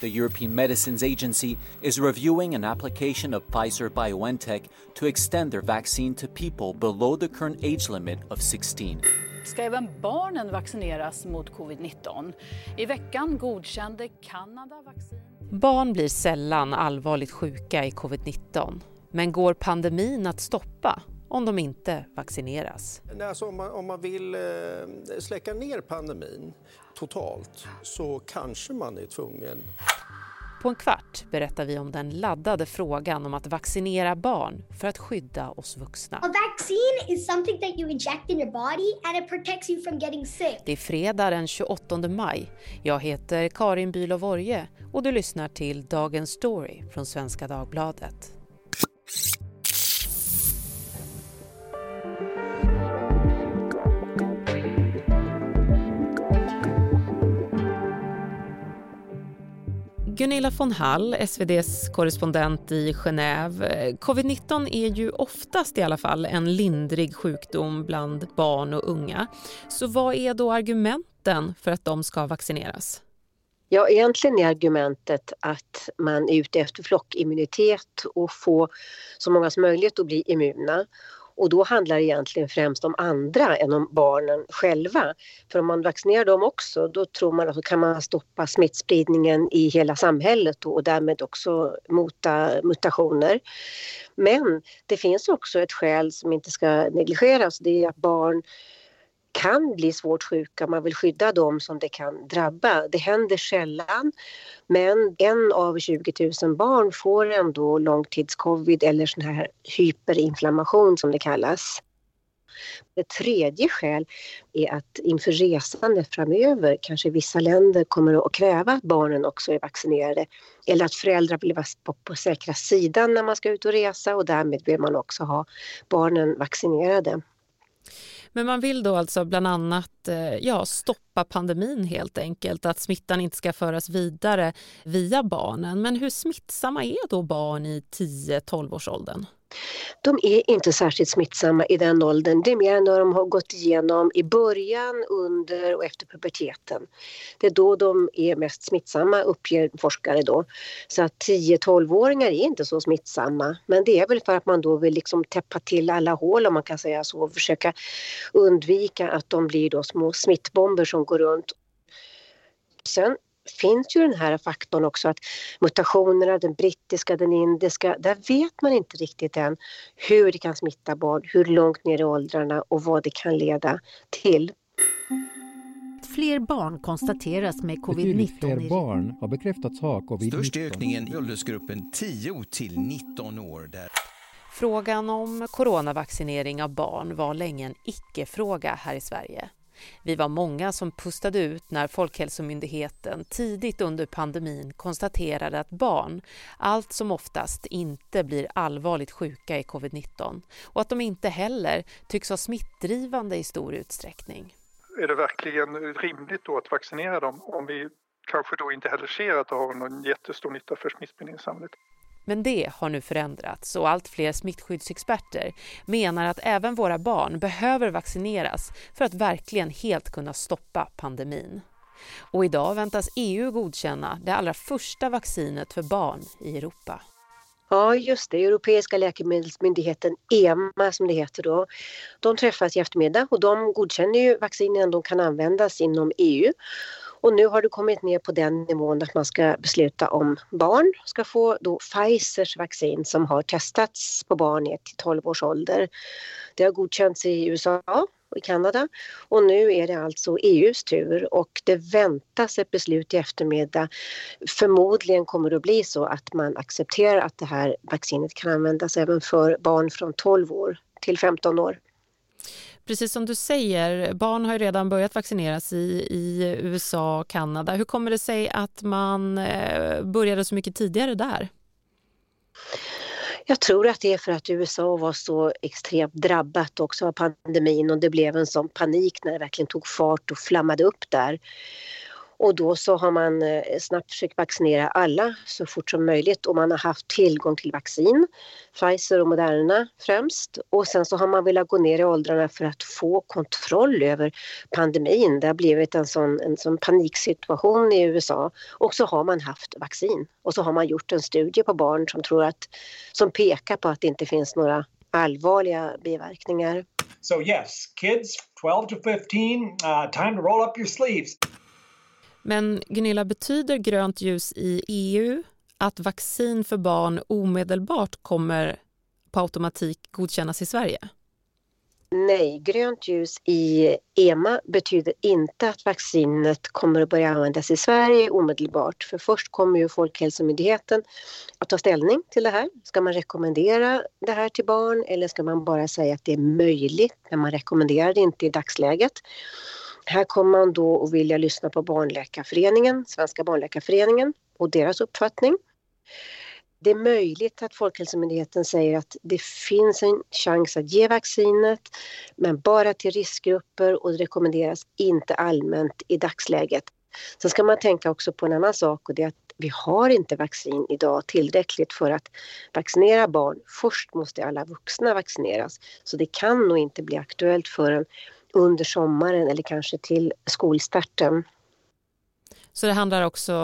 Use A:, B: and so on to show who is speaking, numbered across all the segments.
A: The European Medicines Agency is reviewing an application of Pfizer BioNTech to extend their vaccine to people below the current age limit of 16.
B: Ska även barnen vaccineras mot covid-19? I veckan godkände Kanada vaccin.
C: Barn blir sällan allvarligt sjuka i covid-19. Men går pandemin att stoppa om de inte vaccineras?
D: Alltså om, man, om man vill eh, släcka ner pandemin totalt så kanske man är tvungen
C: på en kvart berättar vi om den laddade frågan om att vaccinera barn för att skydda oss vuxna.
E: A vaccine is something that you inject in your body and it protects you from getting sick.
C: Det är fredag den 28 maj. Jag heter Karin Bülow Orje och du lyssnar till Dagens Story från Svenska Dagbladet. Gunilla von Hall, SVDs korrespondent i Genève. Covid-19 är ju oftast i alla fall en lindrig sjukdom bland barn och unga. Så vad är då argumenten för att de ska vaccineras?
F: Ja, egentligen är argumentet att man är ute efter flockimmunitet och få så många som möjligt att bli immuna. Och då handlar det egentligen främst om andra än om barnen själva. För om man vaccinerar dem också då tror man att då kan man stoppa smittspridningen i hela samhället och därmed också mota mutationer. Men det finns också ett skäl som inte ska negligeras. Det är att barn kan bli svårt sjuka. Man vill skydda dem som det kan drabba. Det händer sällan men en av 20 000 barn får ändå långtidscovid eller sån här hyperinflammation som det kallas. Ett tredje skäl är att inför resande framöver kanske vissa länder kommer att kräva att barnen också är vaccinerade eller att föräldrar vill vara på, på säkra sidan när man ska ut och resa och därmed vill man också ha barnen vaccinerade.
C: Men man vill då alltså bland annat eh, ja, stoppa pandemin helt enkelt, att smittan inte ska föras vidare via barnen. Men hur smittsamma är då barn i 10-12-årsåldern?
F: De är inte särskilt smittsamma i den åldern. Det är mer när de har gått igenom i början, under och efter puberteten. Det är då de är mest smittsamma uppger forskare då. Så att 10-12-åringar är inte så smittsamma. Men det är väl för att man då vill liksom täppa till alla hål om man kan säga så och försöka undvika att de blir då små smittbomber som går runt. Sen finns ju den här faktorn också att mutationerna, den brittiska, den indiska, där vet man inte riktigt än hur det kan smitta barn, hur långt ner i åldrarna och vad det kan leda till.
G: Fler barn konstateras med covid-19.
H: fler barn har bekräftats ha covid-19.
I: Störst ökningen i åldersgruppen 10 till 19 år. Där...
C: Frågan om coronavaccinering av barn var länge en icke-fråga här i Sverige. Vi var många som pustade ut när Folkhälsomyndigheten tidigt under pandemin konstaterade att barn allt som oftast inte blir allvarligt sjuka i covid-19 och att de inte heller tycks vara smittdrivande i stor utsträckning.
J: Är det verkligen rimligt då att vaccinera dem om vi kanske då inte heller ser att det har någon jättestor nytta för smittspridningen i samhället?
C: Men det har nu förändrats och allt fler smittskyddsexperter menar att även våra barn behöver vaccineras för att verkligen helt kunna stoppa pandemin. Och idag väntas EU godkänna det allra första vaccinet för barn i Europa.
F: Ja, just det. Europeiska läkemedelsmyndigheten EMA som det heter då. De träffas i eftermiddag och de godkänner ju vaccinen de kan användas inom EU. Och nu har det kommit ner på den nivån att man ska besluta om barn ska få då Pfizers vaccin som har testats på barn ner till 12 års ålder. Det har godkänts i USA och i Kanada och nu är det alltså EUs tur och det väntas ett beslut i eftermiddag. Förmodligen kommer det att bli så att man accepterar att det här vaccinet kan användas även för barn från 12 år till 15 år.
C: Precis som du säger, barn har ju redan börjat vaccineras i, i USA och Kanada. Hur kommer det sig att man eh, började så mycket tidigare där?
F: Jag tror att det är för att USA var så extremt drabbat också av pandemin och det blev en sån panik när det verkligen tog fart och flammade upp där. Och då så har man eh, snabbt försökt vaccinera alla så fort som möjligt och man har haft tillgång till vaccin, Pfizer och Moderna främst. Och sen så har man velat gå ner i åldrarna för att få kontroll över pandemin. Det har blivit en sån, en sån paniksituation i USA och så har man haft vaccin. Och så har man gjort en studie på barn som, tror att, som pekar på att det inte finns några allvarliga biverkningar.
K: So yes, kids 12 to 15, uh, time to roll up your sleeves.
C: Men Gunilla, betyder grönt ljus i EU att vaccin för barn omedelbart kommer på automatik godkännas i Sverige?
F: Nej, grönt ljus i EMA betyder inte att vaccinet kommer att börja användas i Sverige omedelbart. För först kommer ju Folkhälsomyndigheten att ta ställning till det här. Ska man rekommendera det här till barn eller ska man bara säga att det är möjligt men man rekommenderar det inte i dagsläget. Här kommer man då att vilja lyssna på Barnläkarföreningen, Svenska Barnläkarföreningen och deras uppfattning. Det är möjligt att Folkhälsomyndigheten säger att det finns en chans att ge vaccinet men bara till riskgrupper och det rekommenderas inte allmänt i dagsläget. Sen ska man tänka också på en annan sak och det är att vi har inte vaccin idag tillräckligt för att vaccinera barn. Först måste alla vuxna vaccineras så det kan nog inte bli aktuellt förrän under sommaren eller kanske till skolstarten.
C: Så det handlar också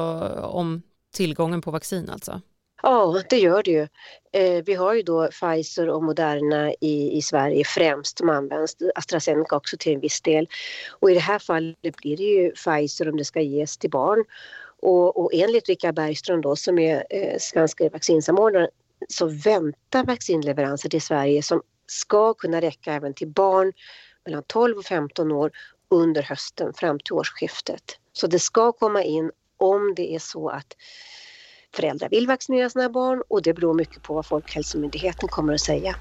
C: om tillgången på vaccin alltså?
F: Ja, det gör det ju. Eh, vi har ju då Pfizer och Moderna i, i Sverige främst som används, AstraZeneca också till en viss del. Och i det här fallet blir det ju Pfizer om det ska ges till barn. Och, och enligt Rickard Bergström då som är eh, svenska vaccinsamordnaren så väntar vaccinleveranser till Sverige som ska kunna räcka även till barn mellan 12 och 15 år under hösten fram till årsskiftet. Så det ska komma in om det är så att föräldrar vill vaccinera sina barn och det beror mycket på vad Folkhälsomyndigheten kommer att säga.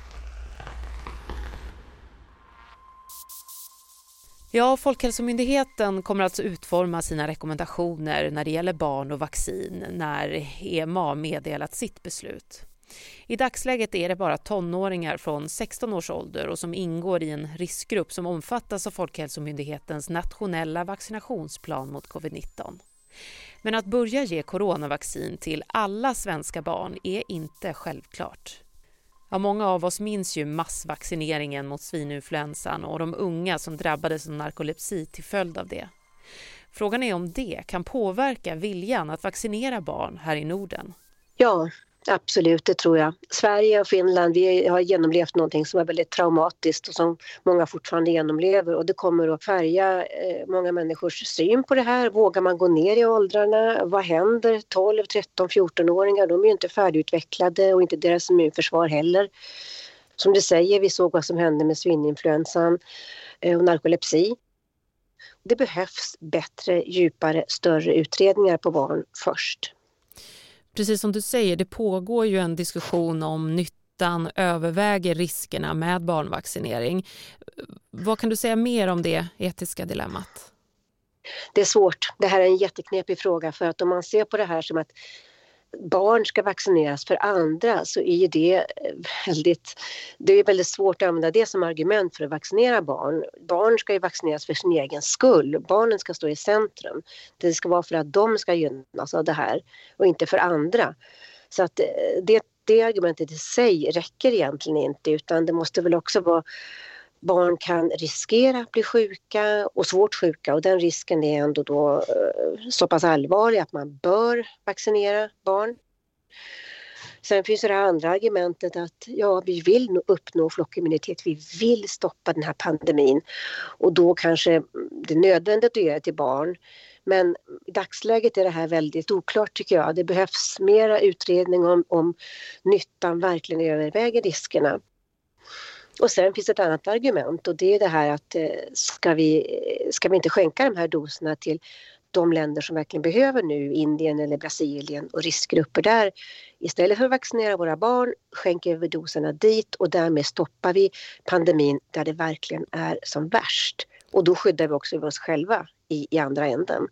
C: Ja, Folkhälsomyndigheten kommer alltså utforma sina rekommendationer när det gäller barn och vaccin när EMA meddelat sitt beslut. I dagsläget är det bara tonåringar från 16 års ålder och som ingår i en riskgrupp som omfattas av Folkhälsomyndighetens nationella vaccinationsplan mot covid-19. Men att börja ge coronavaccin till alla svenska barn är inte självklart. Ja, många av oss minns ju massvaccineringen mot svininfluensan och de unga som drabbades av narkolepsi till följd av det. Frågan är om det kan påverka viljan att vaccinera barn här i Norden.
F: Ja, Absolut, det tror jag. Sverige och Finland vi har genomlevt någonting som är väldigt traumatiskt och som många fortfarande genomlever och det kommer att färga eh, många människors syn på det här. Vågar man gå ner i åldrarna? Vad händer? 12, 13, 14-åringar, de är ju inte färdigutvecklade och inte deras immunförsvar heller. Som du säger, vi såg vad som hände med svininfluensan eh, och narkolepsi. Det behövs bättre, djupare, större utredningar på barn först
C: precis som du säger, det pågår ju en diskussion om nyttan överväger riskerna med barnvaccinering. Vad kan du säga mer om det etiska dilemmat?
F: Det är svårt. Det här är en jätteknepig fråga för att om man ser på det här som att barn ska vaccineras för andra så är ju det eh, väldigt, det är väldigt svårt att använda det som argument för att vaccinera barn. Barn ska ju vaccineras för sin egen skull. Barnen ska stå i centrum. Det ska vara för att de ska gynnas av det här och inte för andra. Så att eh, det, det argumentet i sig räcker egentligen inte utan det måste väl också vara barn kan riskera att bli sjuka och svårt sjuka och den risken är ändå då eh, så pass allvarlig att man bör vaccinera barn. Sen finns det andra argumentet att ja, vi vill uppnå flockimmunitet, vi vill stoppa den här pandemin och då kanske det är nödvändigt att göra det till barn. Men i dagsläget är det här väldigt oklart tycker jag. Det behövs mera utredning om, om nyttan verkligen överväger riskerna. Och sen finns ett annat argument och det är det här att eh, ska vi, ska vi inte skänka de här doserna till de länder som verkligen behöver nu, Indien eller Brasilien och riskgrupper där. Istället för att vaccinera våra barn skänker vi doserna dit och därmed stoppar vi pandemin där det verkligen är som värst. Och då skyddar vi också oss själva i, i andra änden.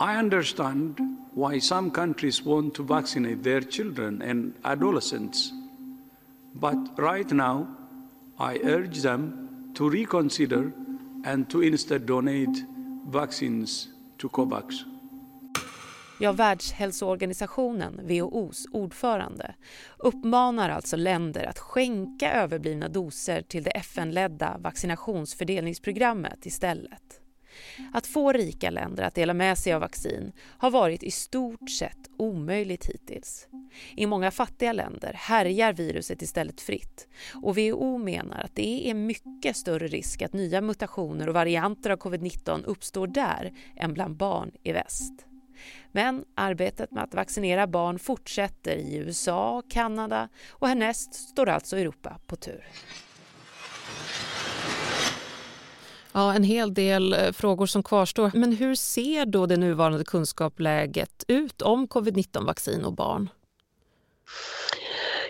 L: I understand why some countries want to vaccinate their children and adolescents. But right now i urge them to reconsider and to instead donate vaccines to COVAX.
C: Ja, Världshälsoorganisationen, WHOs ordförande, uppmanar alltså länder att skänka överblivna doser till det FN-ledda vaccinationsfördelningsprogrammet istället. Att få rika länder att dela med sig av vaccin har varit i stort sett omöjligt hittills. I många fattiga länder härjar viruset istället fritt och WHO menar att det är mycket större risk att nya mutationer och varianter av covid-19 uppstår där än bland barn i väst. Men arbetet med att vaccinera barn fortsätter i USA, Kanada och härnäst står alltså Europa på tur. Ja, en hel del eh, frågor som kvarstår. Men hur ser då det nuvarande kunskapsläget ut om covid-19-vaccin och barn?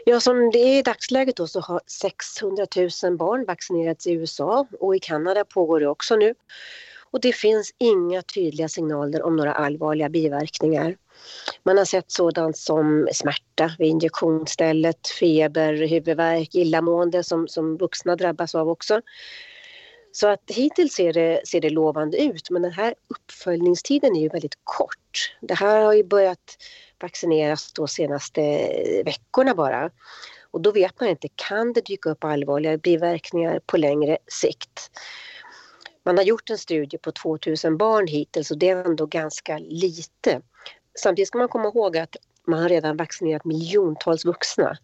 F: Ja, som det är i dagsläget då så har 600 000 barn vaccinerats i USA och i Kanada pågår det också nu. Och det finns inga tydliga signaler om några allvarliga biverkningar. Man har sett sådant som smärta vid injektionsstället, feber, huvudvärk, illamående som, som vuxna drabbas av också. Så att hittills ser det, ser det lovande ut men den här uppföljningstiden är ju väldigt kort. Det här har ju börjat vaccineras de senaste veckorna bara. Och då vet man inte, kan det dyka upp allvarliga biverkningar på längre sikt? Man har gjort en studie på 2000 barn hittills och det är ändå ganska lite. Samtidigt ska man komma ihåg att man har redan vaccinerat miljontals vuxna.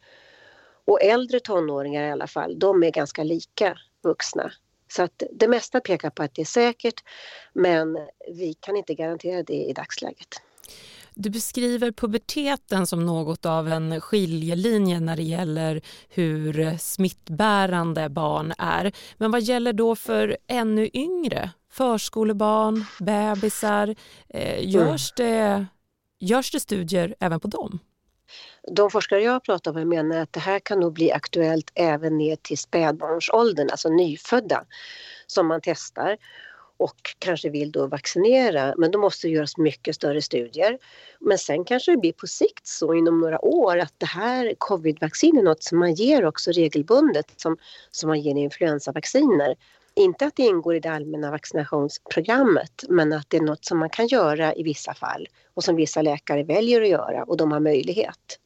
F: Och äldre tonåringar i alla fall, de är ganska lika vuxna. Så att det mesta pekar på att det är säkert men vi kan inte garantera det i dagsläget.
C: Du beskriver puberteten som något av en skiljelinje när det gäller hur smittbärande barn är. Men vad gäller då för ännu yngre? Förskolebarn, bebisar. Eh, görs, det, görs det studier även på dem?
F: De forskare jag har pratat med menar att det här kan nog bli aktuellt även ner till spädbarnsåldern, alltså nyfödda, som man testar och kanske vill då vaccinera. Men då måste det göras mycket större studier. Men sen kanske det blir på sikt så inom några år att det här covidvaccin är något som man ger också regelbundet som, som man ger influensavacciner. Inte att det ingår i det allmänna vaccinationsprogrammet men att det är något som man kan göra i vissa fall och som vissa läkare väljer att göra och de har möjlighet.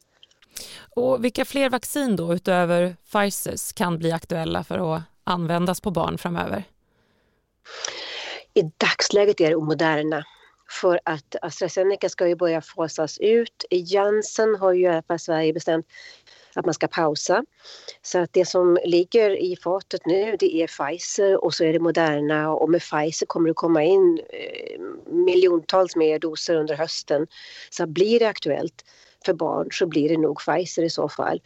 C: Och vilka fler vaccin då utöver Pfizers kan bli aktuella för att användas på barn framöver?
F: I dagsläget är det Moderna för att AstraZeneca ska ju börja fasas ut. Janssen har ju i alla fall Sverige bestämt att man ska pausa. Så att det som ligger i fatet nu det är Pfizer och så är det Moderna och med Pfizer kommer det komma in eh, miljontals mer doser under hösten. Så blir det aktuellt för barn så blir det nog Pfizer i så fall.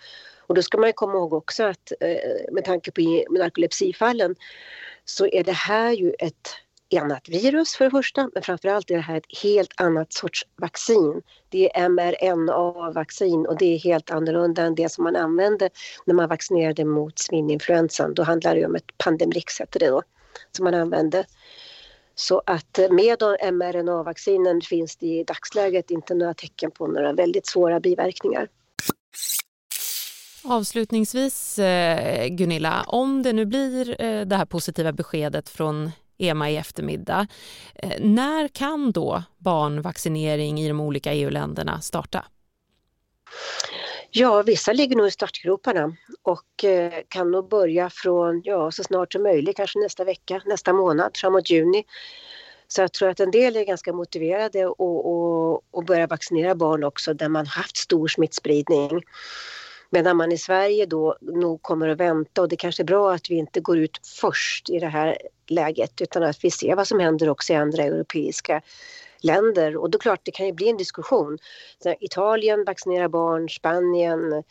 F: Och då ska man komma ihåg också att eh, med tanke på narkolepsifallen så är det här ju ett annat virus för det första, men framförallt är det här ett helt annat sorts vaccin. Det är mRNA-vaccin och det är helt annorlunda än det som man använde när man vaccinerade mot svininfluensan. Då handlar det om ett Pandemrix, heter det då, som man använde. Så att eh, med mRNA-vaccinen finns det i dagsläget inte några tecken på några väldigt svåra biverkningar.
C: Avslutningsvis, eh, Gunilla, om det nu blir eh, det här positiva beskedet från EMA i eftermiddag. När kan då barnvaccinering i de olika EU-länderna starta?
F: Ja, vissa ligger nog i startgroparna och eh, kan nog börja från ja, så snart som möjligt, kanske nästa vecka, nästa månad, framåt juni. Så jag tror att en del är ganska motiverade att börja vaccinera barn också där man haft stor smittspridning. Medan man i Sverige då nog kommer att vänta och det kanske är bra att vi inte går ut först i det här läget utan att vi ser vad som händer också i andra europeiska länder och då är klart det kan ju bli en diskussion. Så Italien vaccinerar barn, Spanien,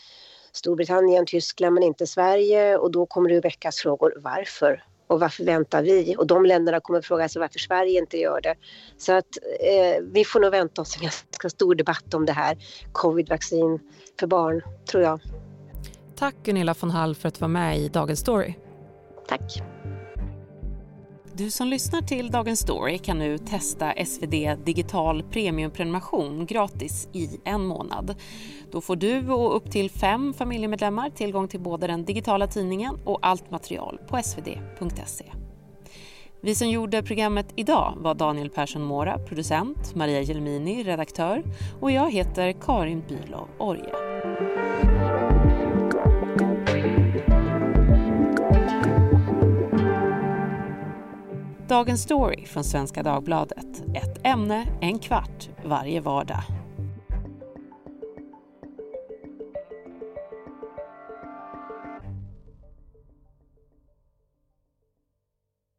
F: Storbritannien, Tyskland men inte Sverige och då kommer det väckas frågor varför och varför väntar vi? Och de länderna kommer fråga sig varför Sverige inte gör det. Så att eh, vi får nog vänta oss en ganska stor debatt om det här covid-vaccin för barn, tror jag.
C: Tack Gunilla von Hall för att du var med i Dagens Story.
F: Tack.
C: Du som lyssnar till Dagens Story kan nu testa SvD Digital Premiumprenumeration gratis i en månad. Då får du och upp till fem familjemedlemmar tillgång till både den digitala tidningen och allt material på svd.se. Vi som gjorde programmet idag var Daniel Persson Mora, producent, Maria Gelmini, redaktör och jag heter Karin Bülow Orje. Dagens story från Svenska Dagbladet. Ett ämne, en kvart, varje vardag.